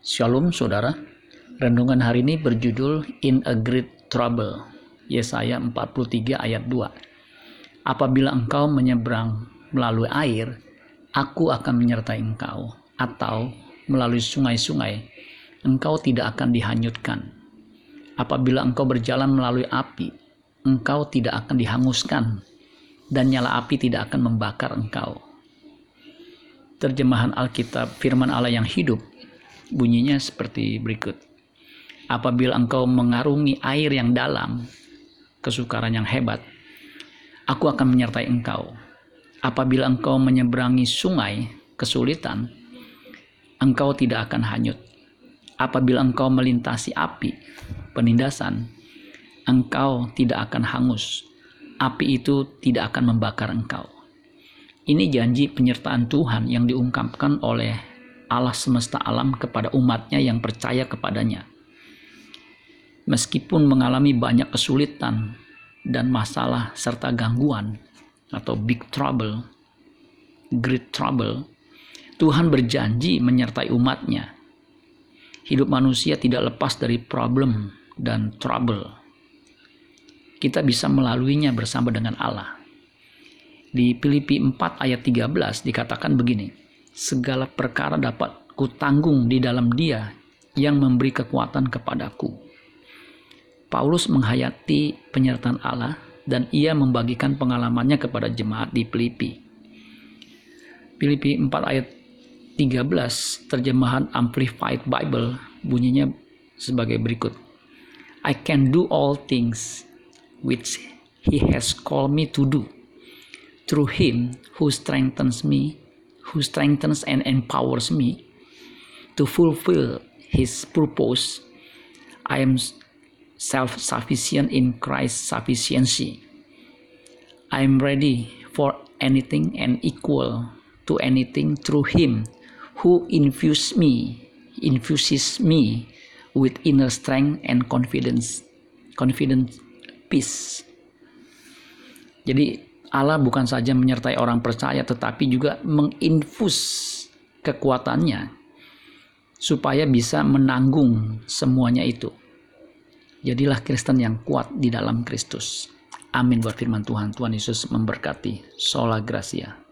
Shalom saudara. Renungan hari ini berjudul In a Great Trouble. Yesaya 43 ayat 2. Apabila engkau menyeberang melalui air, aku akan menyertai engkau. Atau melalui sungai-sungai, engkau tidak akan dihanyutkan. Apabila engkau berjalan melalui api, engkau tidak akan dihanguskan. Dan nyala api tidak akan membakar engkau. Terjemahan Alkitab firman Allah yang hidup bunyinya seperti berikut. Apabila engkau mengarungi air yang dalam, kesukaran yang hebat, aku akan menyertai engkau. Apabila engkau menyeberangi sungai, kesulitan, engkau tidak akan hanyut. Apabila engkau melintasi api, penindasan, engkau tidak akan hangus. Api itu tidak akan membakar engkau. Ini janji penyertaan Tuhan yang diungkapkan oleh Allah semesta alam kepada umatnya yang percaya kepadanya. Meskipun mengalami banyak kesulitan dan masalah serta gangguan atau big trouble, great trouble, Tuhan berjanji menyertai umatnya. Hidup manusia tidak lepas dari problem dan trouble. Kita bisa melaluinya bersama dengan Allah. Di Filipi 4 ayat 13 dikatakan begini, segala perkara dapat kutanggung di dalam dia yang memberi kekuatan kepadaku. Paulus menghayati penyertaan Allah dan ia membagikan pengalamannya kepada jemaat di Filipi. Filipi 4 ayat 13 terjemahan Amplified Bible bunyinya sebagai berikut. I can do all things which he has called me to do through him who strengthens me who strengthens and empowers me to fulfill his purpose. I am self sufficient in Christ's sufficiency. I am ready for anything and equal to anything through him who infuses me infuses me with inner strength and confidence confident peace jadi Allah bukan saja menyertai orang percaya tetapi juga menginfus kekuatannya supaya bisa menanggung semuanya itu. Jadilah Kristen yang kuat di dalam Kristus. Amin buat firman Tuhan. Tuhan Yesus memberkati. Sola Gracia.